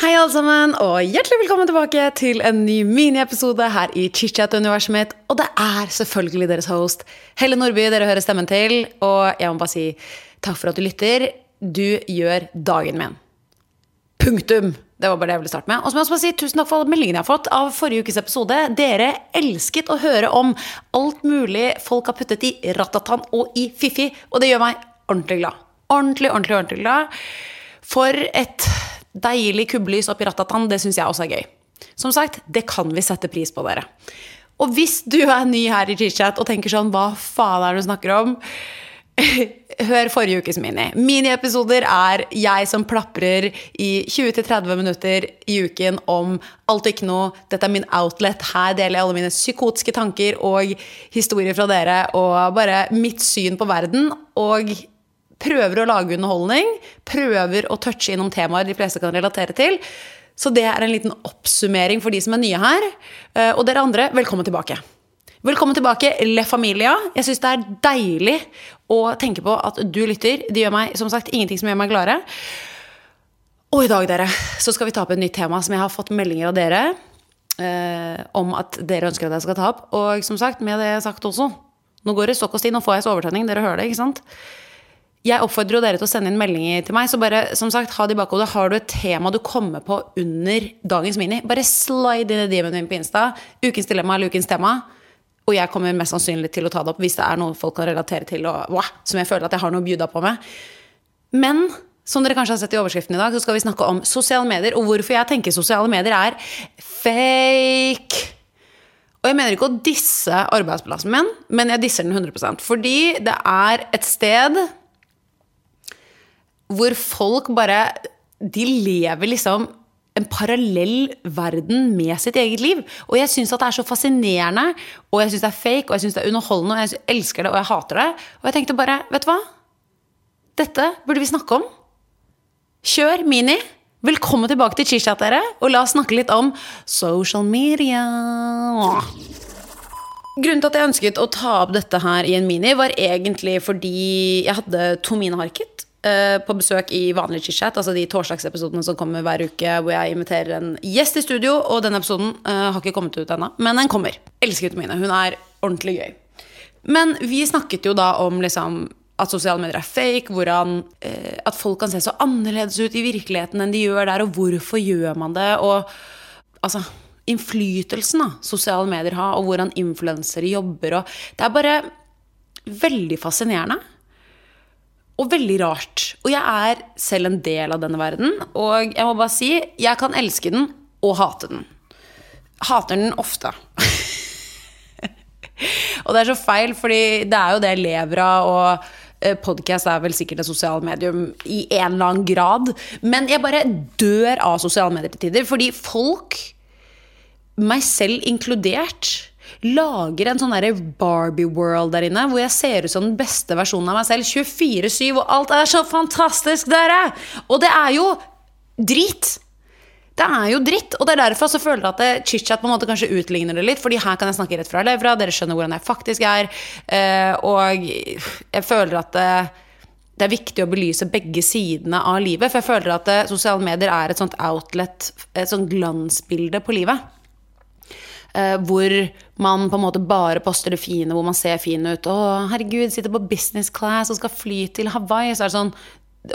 Hei, alle sammen, og hjertelig velkommen tilbake til en ny miniepisode her i Chitchat-universet mitt. Og det er selvfølgelig deres host, Helle Nordby, dere hører stemmen til. Og jeg må bare si takk for at du lytter. Du gjør dagen min. Punktum! Det var bare det jeg ville starte med. Og så må jeg også bare si tusen takk for alle meldingene jeg har fått av forrige ukes episode. Dere elsket å høre om alt mulig folk har puttet i ratatan og i Fifi, og det gjør meg ordentlig glad. Ordentlig, ordentlig, ordentlig glad. For et deilig kubbelys oppi ratatan, det syns jeg også er gøy. Som sagt, det kan vi sette pris på, dere. Og hvis du er ny her i Chitchat og tenker sånn Hva faen er det du snakker om? Hør forrige ukes mini. Miniepisoder er jeg som plaprer i 20-30 minutter i uken om alt og ikke noe. Dette er min outlet. Her deler jeg alle mine psykotiske tanker og historier fra dere. Og bare mitt syn på verden. Og prøver å lage underholdning. Prøver å touche innom temaer de fleste kan relatere til. Så det er en liten oppsummering for de som er nye her. Eh, og dere andre, velkommen tilbake. Velkommen tilbake, Le Familia. Jeg syns det er deilig å tenke på at du lytter. Det gjør meg som sagt ingenting som gjør meg gladere. Og i dag, dere, så skal vi ta opp et nytt tema som jeg har fått meldinger av dere eh, om at dere ønsker at jeg skal ta opp. Og som sagt, med det sagt også Nå går det stokk og sti, nå får jeg så overtenning. Dere hører det, ikke sant? Jeg oppfordrer jo dere til å sende inn meldinger til meg, så bare som sagt, ha det i bakhodet. Har du et tema du kommer på under dagens mini, bare slide inn i DM-en min på Insta. Ukens dilemma eller ukens tema. Og jeg kommer mest sannsynlig til å ta det opp hvis det er noe folk kan relatere til, og wow, som jeg føler at jeg har noe å bjuda på med. Men som dere kanskje har sett i overskriften i dag, så skal vi snakke om sosiale medier, og hvorfor jeg tenker sosiale medier er fake. Og jeg mener ikke å disse arbeidsplassen min, men jeg disser den 100% Fordi det er et sted hvor folk bare De lever liksom en parallell verden med sitt eget liv. Og jeg syns det er så fascinerende, og jeg syns det er fake, og jeg syns det er underholdende, og jeg elsker det, og jeg hater det. Og jeg tenkte bare, vet du hva? Dette burde vi snakke om. Kjør Mini. Velkommen tilbake til Chitchat, dere. Og la oss snakke litt om social media. Grunnen til at jeg ønsket å ta opp dette her i en mini, var egentlig fordi jeg hadde Tomine Harket på besøk i vanlig chitchat, altså de torsdagsepisodene som kommer hver uke, hvor jeg inviterer en gjest i studio. Og denne episoden uh, har ikke kommet ut ennå, men den kommer. Elsker Tomine. Hun er ordentlig gøy. Men vi snakket jo da om liksom at sosiale medier er fake, hvordan, eh, at folk kan se så annerledes ut i virkeligheten enn de gjør der, og hvorfor gjør man det? Og altså innflytelsen da, sosiale medier har, og hvordan influensere jobber. Og det er bare veldig fascinerende. Og veldig rart. Og jeg er selv en del av denne verden. Og jeg må bare si, jeg kan elske den og hate den. Hater den ofte. og det er så feil, fordi det er jo det jeg lever av. og Podkast er vel sikkert et sosialt medium i en eller annen grad. Men jeg bare dør av sosiale medier til tider. Fordi folk, meg selv inkludert, lager en sånn Barbie-world der inne, hvor jeg ser ut som den beste versjonen av meg selv 24-7, og alt er så fantastisk, dere! Og det er jo drit! Det er jo dritt, og det er derfor jeg føler at chit-chat på en måte kanskje utligner det litt. Fordi her kan jeg snakke rett fra levra, dere skjønner hvordan jeg faktisk er. Og jeg føler at det, det er viktig å belyse begge sidene av livet. For jeg føler at sosiale medier er et sånt outlet, et sånt glansbilde på livet. Hvor man på en måte bare poster det fine, hvor man ser fin ut. 'Å, herregud, sitter på business class og skal fly til Hawaii.' Så er det sånn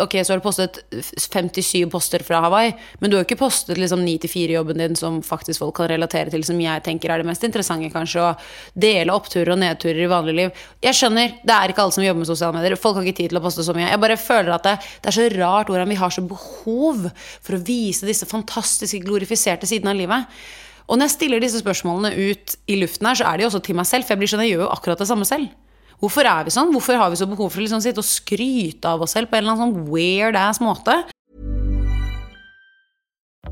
Ok, så har du postet 57 poster fra Hawaii, men du har jo ikke postet liksom 9-4-jobben din som faktisk folk kan relatere til, som jeg tenker er det mest interessante, kanskje. Å dele oppturer og nedturer i vanlig liv. Jeg skjønner, det er ikke alle som jobber med sosiale medier. Folk har ikke tid til å poste så mye. Jeg bare føler at det, det er så rart hvordan vi har så behov for å vise disse fantastiske, glorifiserte sidene av livet. Og når jeg stiller disse spørsmålene ut i luften her, så er det jo også til meg selv, for jeg blir sånn, jeg gjør jo akkurat det samme selv. Hvorfor er vi sånn? Hvorfor har vi så behov for å liksom sitte og skryte av oss selv på en eller annen sånn weird ass måte?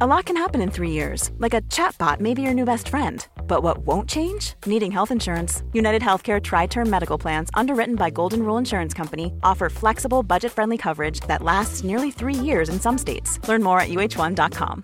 A lot can happen in three years, like a chatbot may be your new best friend. But what won't change? Needing health insurance. United Healthcare Tri Term Medical Plans, underwritten by Golden Rule Insurance Company, offer flexible, budget friendly coverage that lasts nearly three years in some states. Learn more at uh1.com.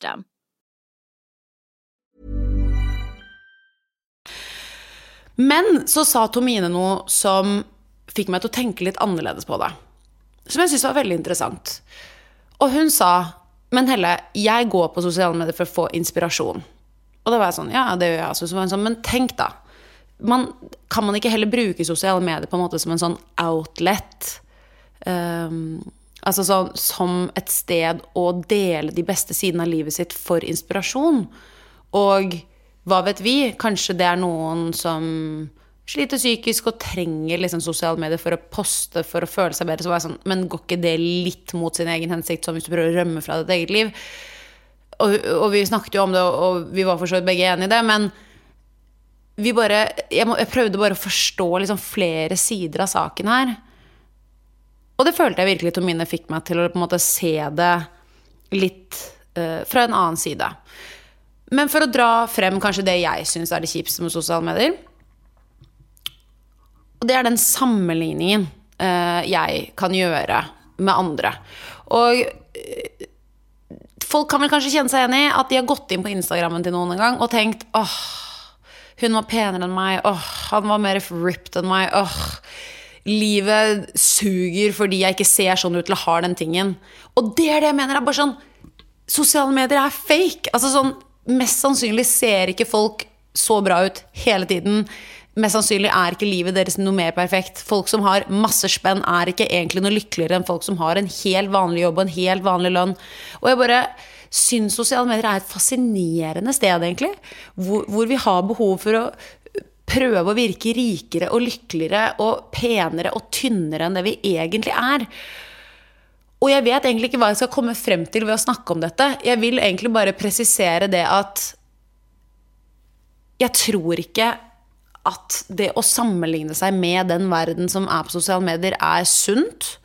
Men så sa Tomine noe som fikk meg til å tenke litt annerledes på det. Som jeg syntes var veldig interessant. Og hun sa Men Helle, jeg går på sosiale medier for å få inspirasjon. Og da var jeg sånn Ja, det gjør jeg også. Så sånn, Men tenk, da. Man, kan man ikke heller bruke sosiale medier på en måte som en sånn outlet? Um, altså sånn som et sted å dele de beste sidene av livet sitt for inspirasjon. Og hva vet vi? Kanskje det er noen som sliter psykisk og trenger liksom sosiale medier for å poste for å føle seg bedre. Sånn, men går ikke det litt mot sin egen hensikt, som hvis du prøver å rømme fra ditt eget liv? Og, og vi snakket jo om det, og vi var for så vidt begge enige i det, men vi bare, jeg, må, jeg prøvde bare å forstå liksom flere sider av saken her. Og det følte jeg virkelig Tomine fikk meg til å på en måte se det litt uh, fra en annen side. Men for å dra frem kanskje det jeg syns er det kjipeste med sosiale medier, og det er den sammenligningen uh, jeg kan gjøre med andre. Og uh, folk kan vel kanskje kjenne seg igjen i at de har gått inn på Instagrammen til noen en gang og tenkt åh, hun var penere enn meg, åh, han var mer ripped enn meg, åh livet suger fordi jeg ikke ser sånn ut til å ha den tingen. Og det er det jeg mener er bare sånn Sosiale medier er fake. Altså sånn, Mest sannsynlig ser ikke folk så bra ut hele tiden. Mest sannsynlig er ikke livet deres noe mer perfekt. Folk som har masse spenn, er ikke egentlig noe lykkeligere enn folk som har en helt vanlig jobb og en helt vanlig lønn. Og jeg bare syns sosiale medier er et fascinerende sted, egentlig. Hvor, hvor vi har behov for å prøve å virke rikere og lykkeligere og penere og tynnere enn det vi egentlig er. Og jeg vet egentlig ikke hva jeg skal komme frem til ved å snakke om dette. Jeg vil egentlig bare presisere det at jeg tror ikke at det å sammenligne seg med den verden som er på sosiale medier, er sunt.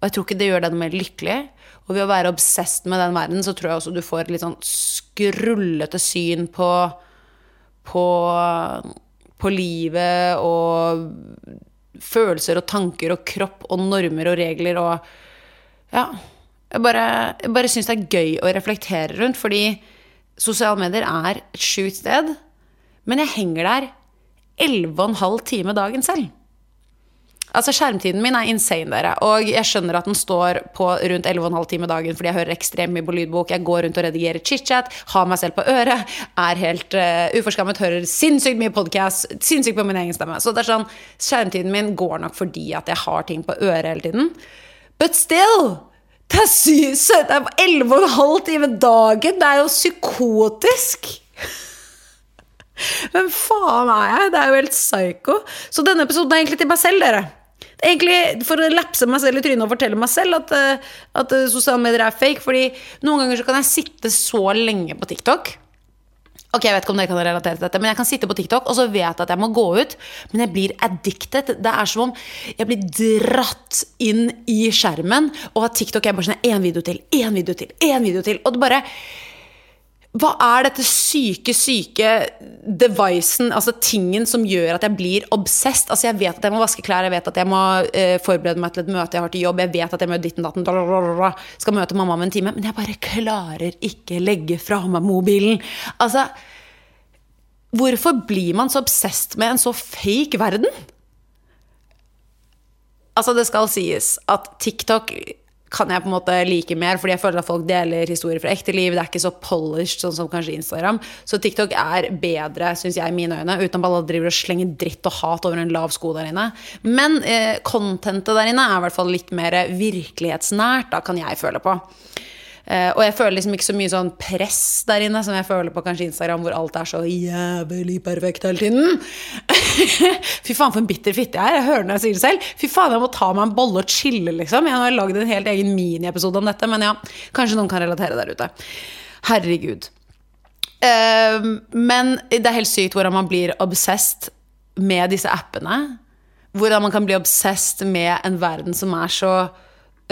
Og jeg tror ikke det gjør deg noe mer lykkelig. Og ved å være obsessed med den verden, så tror jeg også du får et litt sånn skrullete syn på, på, på livet og følelser og tanker og kropp og normer og regler og ja. Jeg bare, jeg bare syns det er gøy å reflektere rundt, fordi sosiale medier er et sjukt sted. Men jeg henger der 11,5 timer dagen selv. Altså Skjermtiden min er insane, dere. Og jeg skjønner at den står på rundt 11,5 timer dagen fordi jeg hører ekstremt mye på lydbok. Jeg går rundt og redigerer chit-chat, har meg selv på øret, er helt uh, uforskammet, hører sinnssykt mye podkast, sinnssykt på min egen stemme. Så det er sånn, skjermtiden min går nok fordi at jeg har ting på øret hele tiden. But still! Det er sykt! Det er 11,5 timer dagen! Det er jo psykotisk! Hvem faen er jeg? Det er jo helt psycho. Så denne episoden er egentlig til meg selv, dere. Egentlig for å lapse meg selv i trynet og fortelle meg selv at, eh, at eh, sosiale medier er fake. Fordi noen ganger så kan jeg sitte så lenge på TikTok Ok, Jeg vet ikke om dere kan relatere til dette, men jeg kan sitte på TikTok og så vet jeg at jeg må gå ut, men jeg blir addicted. Det er som om jeg blir dratt inn i skjermen, og at TikTok er bare sånn én video til, én video til, én video til. Og det bare hva er dette syke, syke devicen, altså tingen som gjør at jeg blir obsessed? Altså Jeg vet at jeg må vaske klær, jeg vet at jeg må uh, forberede meg til et møte jeg har til jobb, jeg vet at jeg må ditten datten, skal møte mamma om en time, men jeg bare klarer ikke legge fra meg mobilen. Altså Hvorfor blir man så obsessed med en så fake verden? Altså, det skal sies at TikTok kan jeg på en måte like mer, fordi jeg føler at folk deler historier fra ekte liv. Det er ikke så polished sånn som kanskje Instagram. Så TikTok er bedre, syns jeg, i mine øyne, uten at alle driver og slenger dritt og hat over en lav sko der inne. Men eh, contentet der inne er i hvert fall litt mer virkelighetsnært, da kan jeg føle på. Uh, og jeg føler liksom ikke så mye sånn press der inne som jeg føler på kanskje Instagram, hvor alt er så jævlig perfekt hele tiden. Fy faen, for en bitter fitte jeg er. Jeg hører når jeg sier det selv. Fy faen, jeg må ta meg en bolle og chille, liksom. Jeg har lagd en helt egen miniepisode om dette, men ja, kanskje noen kan relatere der ute. Herregud. Uh, men det er helt sykt hvordan man blir obsessed med disse appene. Hvordan man kan bli obsessed med en verden som er så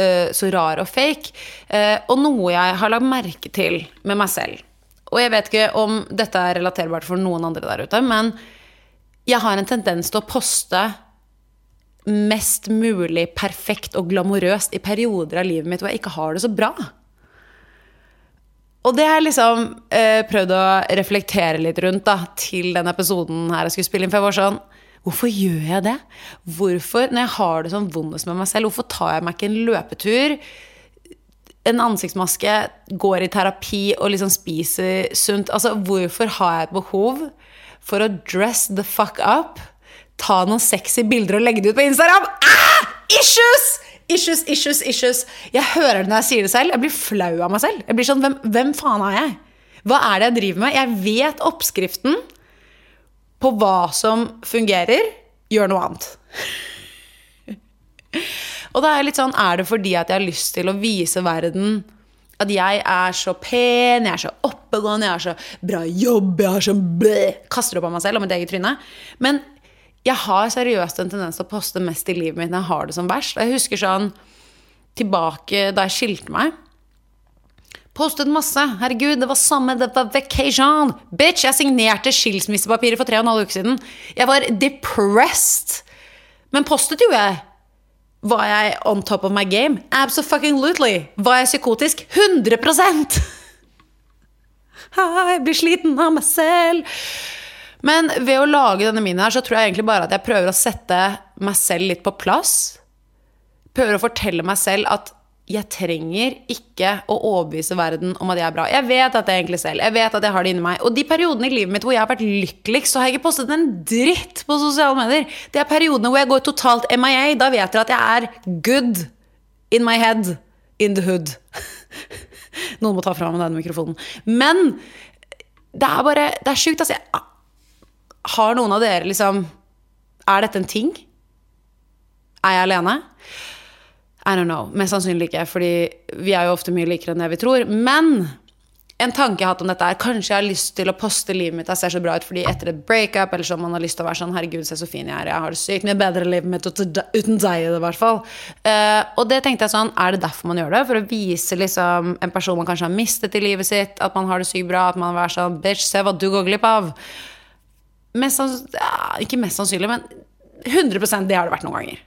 uh, så rar og fake. Uh, og noe jeg har lagt merke til med meg selv. Og jeg vet ikke om dette er relaterbart for noen andre der ute, men jeg har en tendens til å poste mest mulig perfekt og glamorøst i perioder av livet mitt hvor jeg ikke har det så bra. Og det har jeg liksom eh, prøvd å reflektere litt rundt da, til den episoden her jeg skulle spille inn. For jeg var sånn Hvorfor gjør jeg det? Hvorfor, når jeg har det sånn vondest med meg selv, hvorfor tar jeg meg ikke en løpetur? En ansiktsmaske, går i terapi og liksom spiser sunt. Altså, hvorfor har jeg et behov for å dress the fuck up? Ta noen sexy bilder og legge det ut på Instagram? Ah! Issues! Issues, issues, issues. Jeg hører det når jeg sier det selv. Jeg blir flau av meg selv. Jeg blir sånn, hvem, hvem faen er jeg? Hva er det jeg driver med? Jeg vet oppskriften på hva som fungerer, gjør noe annet. og da er litt sånn Er det fordi at jeg har lyst til å vise verden at jeg er så pen, jeg er så oppegående, jeg har så bra jobb, jeg har så blæ Kaster opp av meg selv og mitt eget tryne. Men jeg har seriøst en tendens til å poste mest i livet mitt når jeg har det som verst. Jeg husker sånn tilbake da jeg skilte meg. Postet masse. Herregud, det var samme, det var vacation. Bitch, jeg signerte skilsmissepapirer for tre og en halv uke siden. Jeg var depressed. Men postet jo jeg. Var jeg on top of my game? Absolutely. Var jeg psykotisk? 100% Jeg blir sliten av meg selv. Men ved å lage denne minien her, så tror jeg egentlig bare at jeg prøver å sette meg selv litt på plass. Prøver å fortelle meg selv at jeg trenger ikke å overbevise verden om at jeg er bra. Jeg vet at jeg egentlig selv. Jeg vet at jeg har det inni meg. Og de periodene i livet mitt hvor jeg har vært lykkeligst, så har jeg ikke postet en dritt på sosiale medier. Det er periodene hvor jeg går totalt MIA. Da vet dere at jeg er good in my head, in the hood. Noen må ta fra meg denne mikrofonen. Men det er bare Det er sjukt, altså. Har noen av dere liksom Er dette en ting? Er jeg alene? I don't know. Mest sannsynlig ikke, fordi vi er jo ofte mye likere enn det vi tror. Men en tanke jeg har hatt om dette er kanskje jeg har lyst til å poste livet mitt. Jeg ser så bra ut fordi etter et breakup eller sånn man har lyst til å være sånn Herregud, se så fin jeg er. Jeg har det sykt mye bedre livet mitt uten deg i det, i hvert fall. Uh, og det tenkte jeg sånn Er det derfor man gjør det? For å vise liksom en person man kanskje har mistet i livet sitt, at man har det sykt bra, at man er sånn Bitch, se hva du går glipp av. Mest ja, ikke mest sannsynlig, men 100% det har det vært noen ganger.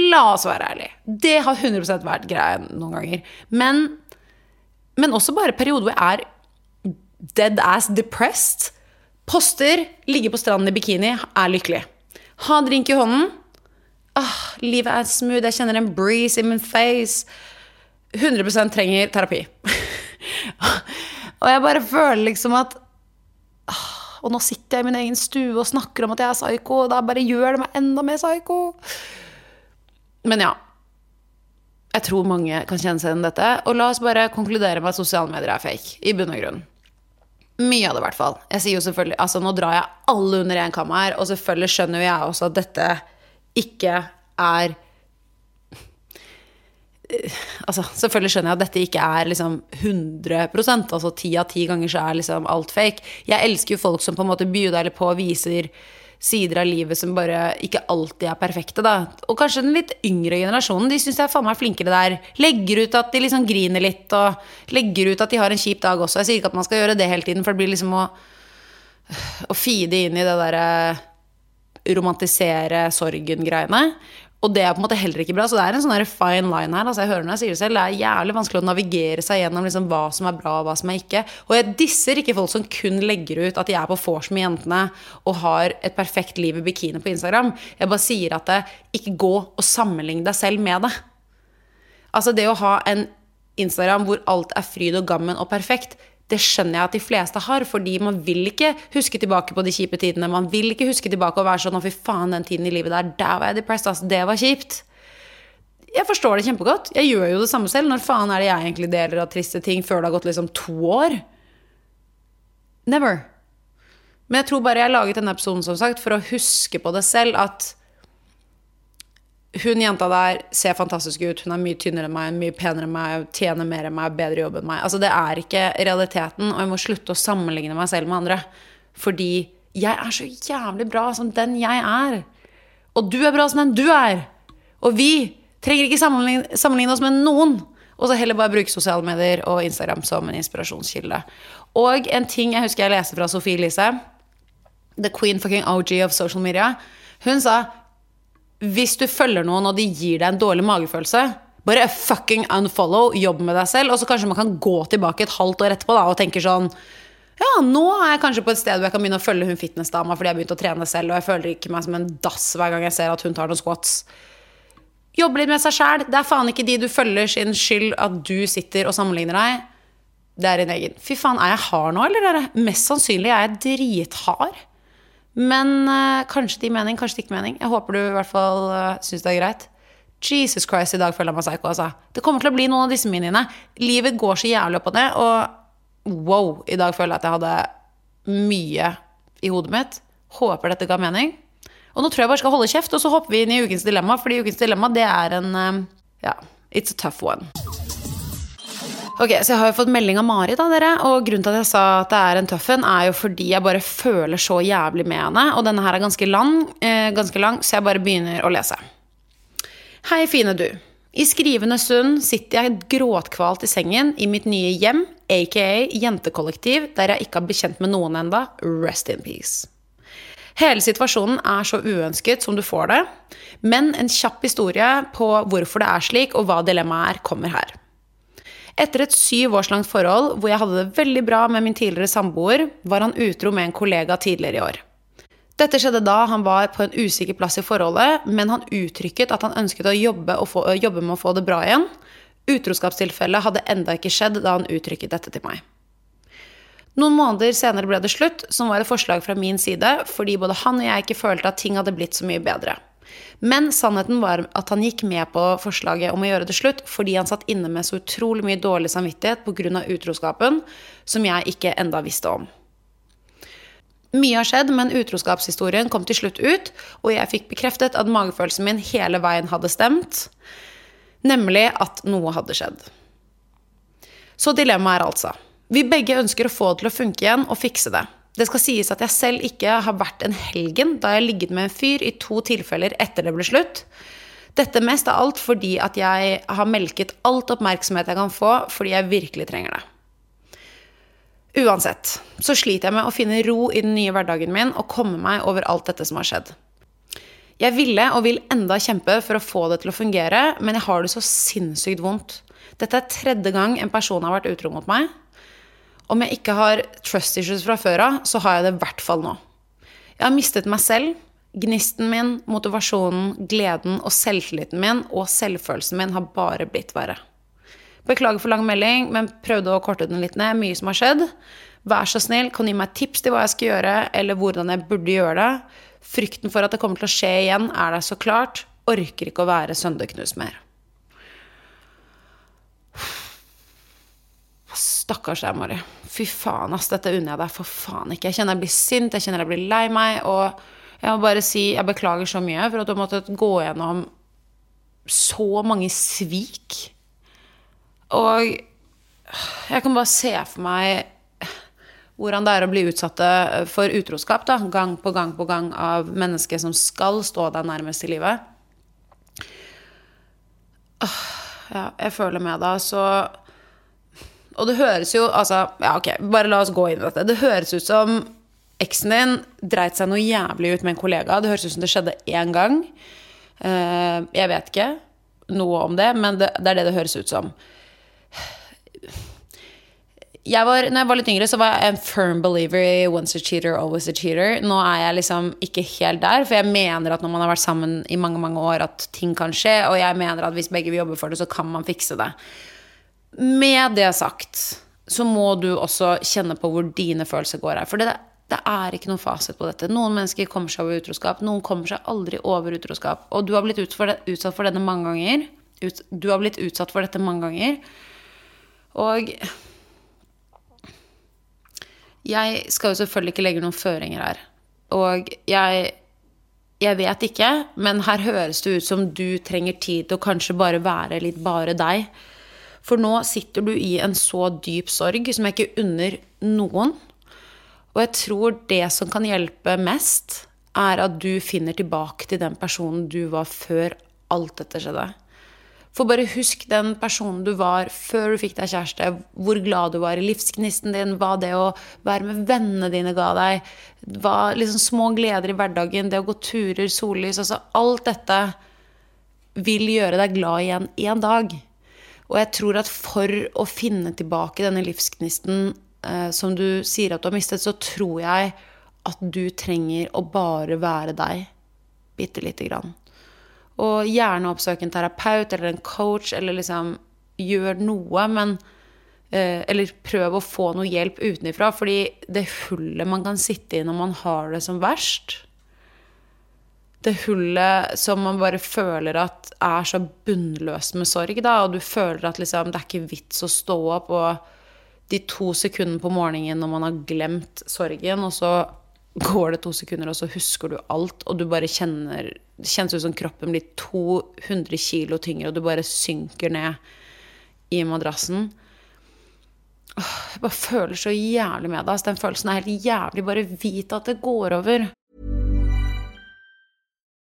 La oss være ærlige. Det har 100 vært greia noen ganger. Men, men også bare perioder hvor jeg er dead ass depressed. Poster, ligge på stranden i bikini, er lykkelig. Ha drink i hånden. Ah, livet er smooth, jeg kjenner en breeze in my face. 100% trenger terapi. og jeg bare føler liksom at ah, Og nå sitter jeg i min egen stue og snakker om at jeg er psyko, og da bare gjør det meg enda mer psycho. Men ja. Jeg tror mange kan kjenne seg igjen i dette. Og la oss bare konkludere med at sosiale medier er fake. I bunn og grunn. Mye av det, i hvert fall. Jeg sier jo selvfølgelig, altså Nå drar jeg alle under én kam her, og selvfølgelig skjønner jo jeg også at dette ikke er Altså, selvfølgelig skjønner jeg at dette ikke er liksom 100% Altså ti av ti ganger så er liksom alt fake. Jeg elsker jo folk som på en måte bjuder eller på og viser sider av livet som bare ikke alltid er perfekte, da. Og kanskje den litt yngre generasjonen, de syns jeg er faen meg flinkere der. Legger ut at de liksom griner litt, og legger ut at de har en kjip dag også. Jeg sier ikke at man skal gjøre det hele tiden, for det blir liksom å, å feede inn i det derre romantisere sorgen-greiene. Og det er på en måte heller ikke bra. Så det er en sånn fine line her. Altså jeg hører når jeg sier det selv, det er jævlig vanskelig å navigere seg gjennom liksom hva som er bra og hva som er ikke. Og jeg disser ikke folk som kun legger ut at de er på vors med jentene og har et perfekt liv i bikini på Instagram. Jeg bare sier at det, ikke gå og sammenlign deg selv med det. Altså det å ha en Instagram hvor alt er fryd og gammen og perfekt, det skjønner jeg at de fleste har, fordi man vil ikke huske tilbake på de kjipe tidene. Man vil ikke huske tilbake og være sånn 'Å, fy faen, den tiden i livet der, der var jeg depressed', altså. Det var kjipt. Jeg forstår det kjempegodt. Jeg gjør jo det samme selv. Når faen er det jeg egentlig deler av triste ting før det har gått liksom to år? Never. Men jeg tror bare jeg har laget denne episoden som sagt, for å huske på det selv. At hun jenta der ser fantastisk ut, hun er mye tynnere enn meg, mye penere enn meg, tjener mer enn meg, bedre jobb enn meg. Altså, det er ikke realiteten, og jeg må slutte å sammenligne meg selv med andre. Fordi jeg er så jævlig bra som den jeg er. Og du er bra som den du er. Og vi trenger ikke sammenligne, sammenligne oss med noen. Og så heller bare bruke sosiale medier og Instagram som en inspirasjonskilde. Og en ting jeg husker jeg leste fra Sofie Elise, the queen fucking OG of social media, hun sa hvis du følger noen, og de gir deg en dårlig magefølelse, bare fucking unfollow, jobb med deg selv, og så kanskje man kan gå tilbake et halvt år etterpå da, og tenke sånn ja, nå er jeg kanskje på et sted hvor jeg kan begynne å følge hun fitnessdama fordi jeg har begynt å trene selv, og jeg føler ikke meg som en dass hver gang jeg ser at hun tar noen squats. Jobbe litt med seg sjæl. Det er faen ikke de du følger sin skyld at du sitter og sammenligner deg. Det er din egen. Fy faen, er jeg hard nå, eller? Mest sannsynlig er jeg drithard. Men uh, kanskje det gir mening, kanskje det ikke mening. Jeg håper du i hvert fall uh, syns det er greit. Jesus Christ, i dag føler jeg meg psycho, altså. Det kommer til å bli noen av disse miniene. Livet går så jævlig opp og ned, og wow, i dag føler jeg at jeg hadde mye i hodet mitt. Håper dette ga mening. Og nå tror jeg bare skal holde kjeft, og så hopper vi inn i ukens dilemma, fordi ukens dilemma, det er en uh, Ja, it's a tough one. Ok, Så jeg har jo fått melding av Mari, da, dere. Og grunnen til at jeg sa at det er en tøffen, er jo fordi jeg bare føler så jævlig med henne. Og denne her er ganske lang, eh, ganske lang så jeg bare begynner å lese. Hei, fine du. I skrivende stund sitter jeg gråtkvalt i sengen i mitt nye hjem, aka jentekollektiv, der jeg ikke har bekjent med noen enda. Rest in peace. Hele situasjonen er så uønsket som du får det, men en kjapp historie på hvorfor det er slik, og hva dilemmaet er, kommer her. Etter et syv års langt forhold hvor jeg hadde det veldig bra med min tidligere samboer, var han utro med en kollega tidligere i år. Dette skjedde da han var på en usikker plass i forholdet, men han uttrykket at han ønsket å jobbe, få, jobbe med å få det bra igjen. Utroskapstilfellet hadde enda ikke skjedd da han uttrykket dette til meg. Noen måneder senere ble det slutt, som var et forslag fra min side, fordi både han og jeg ikke følte at ting hadde blitt så mye bedre. Men sannheten var at han gikk med på forslaget om å gjøre det slutt fordi han satt inne med så utrolig mye dårlig samvittighet pga. utroskapen som jeg ikke enda visste om. Mye har skjedd, men utroskapshistorien kom til slutt ut, og jeg fikk bekreftet at magefølelsen min hele veien hadde stemt, nemlig at noe hadde skjedd. Så dilemmaet er altså Vi begge ønsker å få det til å funke igjen og fikse det. Det skal sies at jeg selv ikke har vært en helgen da jeg har ligget med en fyr i to tilfeller etter det ble slutt. Dette mest av alt fordi at jeg har melket alt oppmerksomhet jeg kan få, fordi jeg virkelig trenger det. Uansett så sliter jeg med å finne ro i den nye hverdagen min og komme meg over alt dette som har skjedd. Jeg ville og vil enda kjempe for å få det til å fungere, men jeg har det så sinnssykt vondt. Dette er tredje gang en person har vært utro mot meg. Om jeg ikke har trust issues fra før av, så har jeg det i hvert fall nå. Jeg har mistet meg selv. Gnisten min, motivasjonen, gleden og selvtilliten min og selvfølelsen min har bare blitt verre. Beklager for lang melding, men prøvde å korte den litt ned. Mye som har skjedd. Vær så snill, kan du gi meg tips til hva jeg skal gjøre, eller hvordan jeg burde gjøre det? Frykten for at det kommer til å skje igjen, er der så klart. Orker ikke å være sønderknust mer. Stakkars deg, Mari. Fy faen, ass. Dette unner jeg deg for faen ikke. Jeg kjenner jeg blir sint, jeg kjenner jeg blir lei meg. Og jeg må bare si jeg beklager så mye for at du har måttet gå gjennom så mange svik. Og jeg kan bare se for meg hvordan det er å bli utsatt for utroskap da, gang på gang på gang av mennesker som skal stå deg nærmest i livet. Ja, jeg føler med deg, så Og det høres jo Altså, ja, ok, bare la oss gå inn i dette. Det høres ut som eksen din dreit seg noe jævlig ut med en kollega. Det høres ut som det skjedde én gang. Eh, jeg vet ikke noe om det, men det, det er det det høres ut som jeg var, når jeg var litt yngre, så var jeg en firm believer i once a cheater, always a cheater. Nå er jeg liksom ikke helt der, for jeg mener at når man har vært sammen i mange mange år, at ting kan skje. Og jeg mener at hvis begge vil jobbe for det, så kan man fikse det. Med det sagt så må du også kjenne på hvor dine følelser går her. For det, det er ikke noen fasit på dette. Noen mennesker kommer seg over utroskap, noen kommer seg aldri over utroskap. Og du har blitt utsatt for denne mange ganger. Du har blitt utsatt for dette mange ganger. Og jeg skal jo selvfølgelig ikke legge noen føringer her. Og jeg, jeg vet ikke, men her høres det ut som du trenger tid til å kanskje bare være litt bare deg. For nå sitter du i en så dyp sorg som jeg ikke unner noen. Og jeg tror det som kan hjelpe mest, er at du finner tilbake til den personen du var før alt dette skjedde. For bare husk den personen du var før du fikk deg kjæreste. Hvor glad du var i livsgnisten din. Hva det å være med vennene dine ga deg. Hva liksom små gleder i hverdagen. Det å gå turer, sollys. Altså alt dette vil gjøre deg glad igjen en dag. Og jeg tror at for å finne tilbake denne livsgnisten eh, som du sier at du har mistet, så tror jeg at du trenger å bare være deg. Bitte lite grann. Og gjerne oppsøke en terapeut eller en coach, eller liksom gjør noe, men eh, Eller prøv å få noe hjelp utenfra, fordi det hullet man kan sitte i når man har det som verst Det hullet som man bare føler at er så bunnløst med sorg, da, og du føler at liksom, det er ikke vits å stå opp, og de to sekundene på morgenen når man har glemt sorgen, og så går det to sekunder, og så husker du alt, og du bare kjenner Det kjennes ut som kroppen blir 200 kilo tyngre, og du bare synker ned i madrassen. Jeg bare føler så jævlig med deg. Den følelsen er helt jævlig. Bare vit at det går over.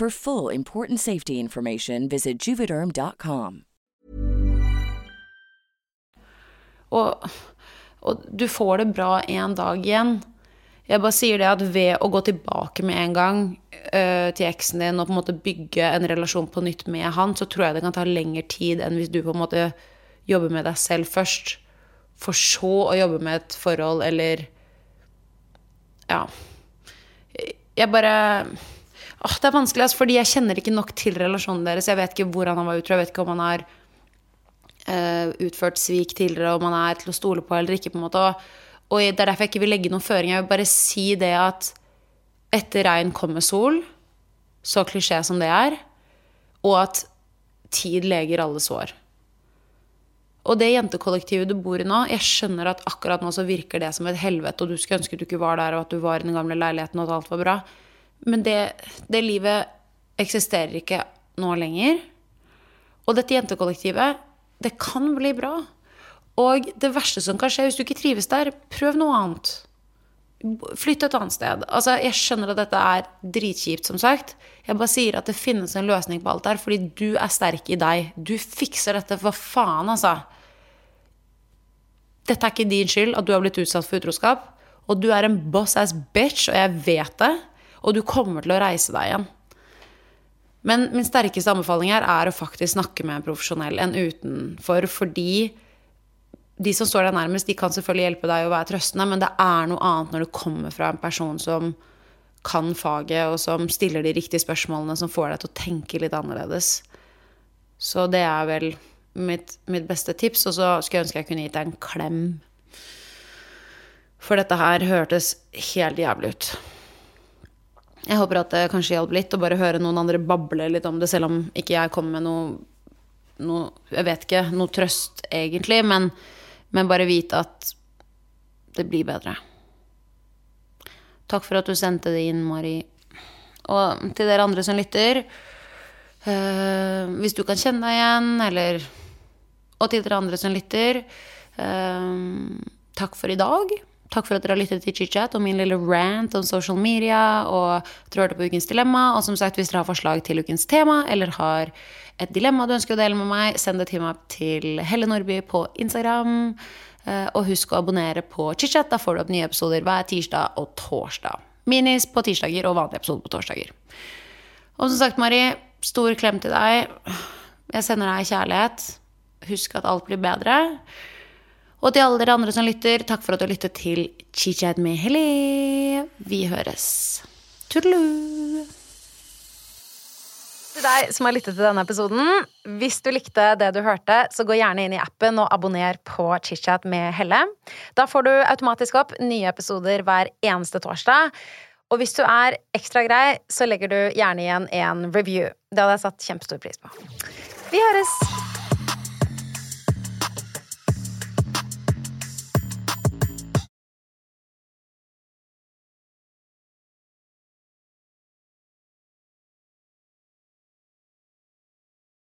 For full important safety information, visit juvederm.com. Og, og du får det bra en dag igjen. Jeg bare sier det at ved å gå tilbake med en gang øh, til eksen din og på en måte bygge en relasjon på nytt med han, så tror jeg det kan ta lengre tid enn hvis du på en måte jobber med deg selv først, for så å jobbe med et forhold eller Ja. Jeg bare Åh, det er vanskelig, altså, fordi jeg kjenner ikke nok til relasjonen deres. Jeg vet ikke hvordan han var utro, jeg vet ikke om han har uh, utført svik tidligere, om han er til å stole på eller ikke. på en måte. Og, og det er derfor jeg ikke vil legge noen føring. Jeg vil bare si det at etter regn kommer sol, så klisjé som det er, og at tid leger alle sår. Og det jentekollektivet du bor i nå, jeg skjønner at akkurat nå så virker det som et helvete, og du skulle ønske du ikke var der, og at du var i den gamle leiligheten, og at alt var bra. Men det, det livet eksisterer ikke nå lenger. Og dette jentekollektivet, det kan bli bra. Og det verste som kan skje hvis du ikke trives der, prøv noe annet. Flytt et annet sted. Altså, jeg skjønner at dette er dritkjipt, som sagt. Jeg bare sier at det finnes en løsning på alt der, fordi du er sterk i deg. Du fikser dette, for faen, altså. Dette er ikke din skyld at du har blitt utsatt for utroskap. Og du er en boss ass bitch, og jeg vet det. Og du kommer til å reise deg igjen. Men min sterkeste anbefaling her er å faktisk snakke med en profesjonell enn utenfor, fordi de som står deg nærmest, de kan selvfølgelig hjelpe deg å være trøstende, men det er noe annet når du kommer fra en person som kan faget, og som stiller de riktige spørsmålene, som får deg til å tenke litt annerledes. Så det er vel mitt, mitt beste tips. Og så skulle jeg ønske jeg kunne gitt deg en klem. For dette her hørtes helt jævlig ut. Jeg håper at det kanskje hjalp litt å bare høre noen andre bable litt om det, selv om ikke jeg kommer med noe, noe Jeg vet ikke, noe trøst egentlig, men, men bare vite at det blir bedre. Takk for at du sendte det inn, Mari. Og til dere andre som lytter øh, Hvis du kan kjenne deg igjen, eller Og til dere andre som lytter øh, Takk for i dag. Takk for at dere har lyttet til chit-chat og min lille rant om social media. Og at dere hørte på Ukens dilemma. Og som sagt, hvis dere har forslag til ukens tema, eller har et dilemma du ønsker å dele med meg, send det til meg til Helle Nordby på Instagram. Og husk å abonnere på chit-chat. Da får du opp nye episoder hver tirsdag og torsdag. Minis på tirsdager og vanlige episoder på torsdager. Og som sagt, Mari, stor klem til deg. Jeg sender deg kjærlighet. Husk at alt blir bedre. Og til alle dere andre som lytter, takk for at du har lyttet til Chichat med Helle. Vi høres. Tudelu! Til deg som har lyttet til denne episoden, hvis du likte det du hørte, så gå gjerne inn i appen og abonner på Chichat med Helle. Da får du automatisk opp nye episoder hver eneste torsdag. Og hvis du er ekstra grei, så legger du gjerne igjen en review. Det hadde jeg satt kjempestor pris på. Vi høres!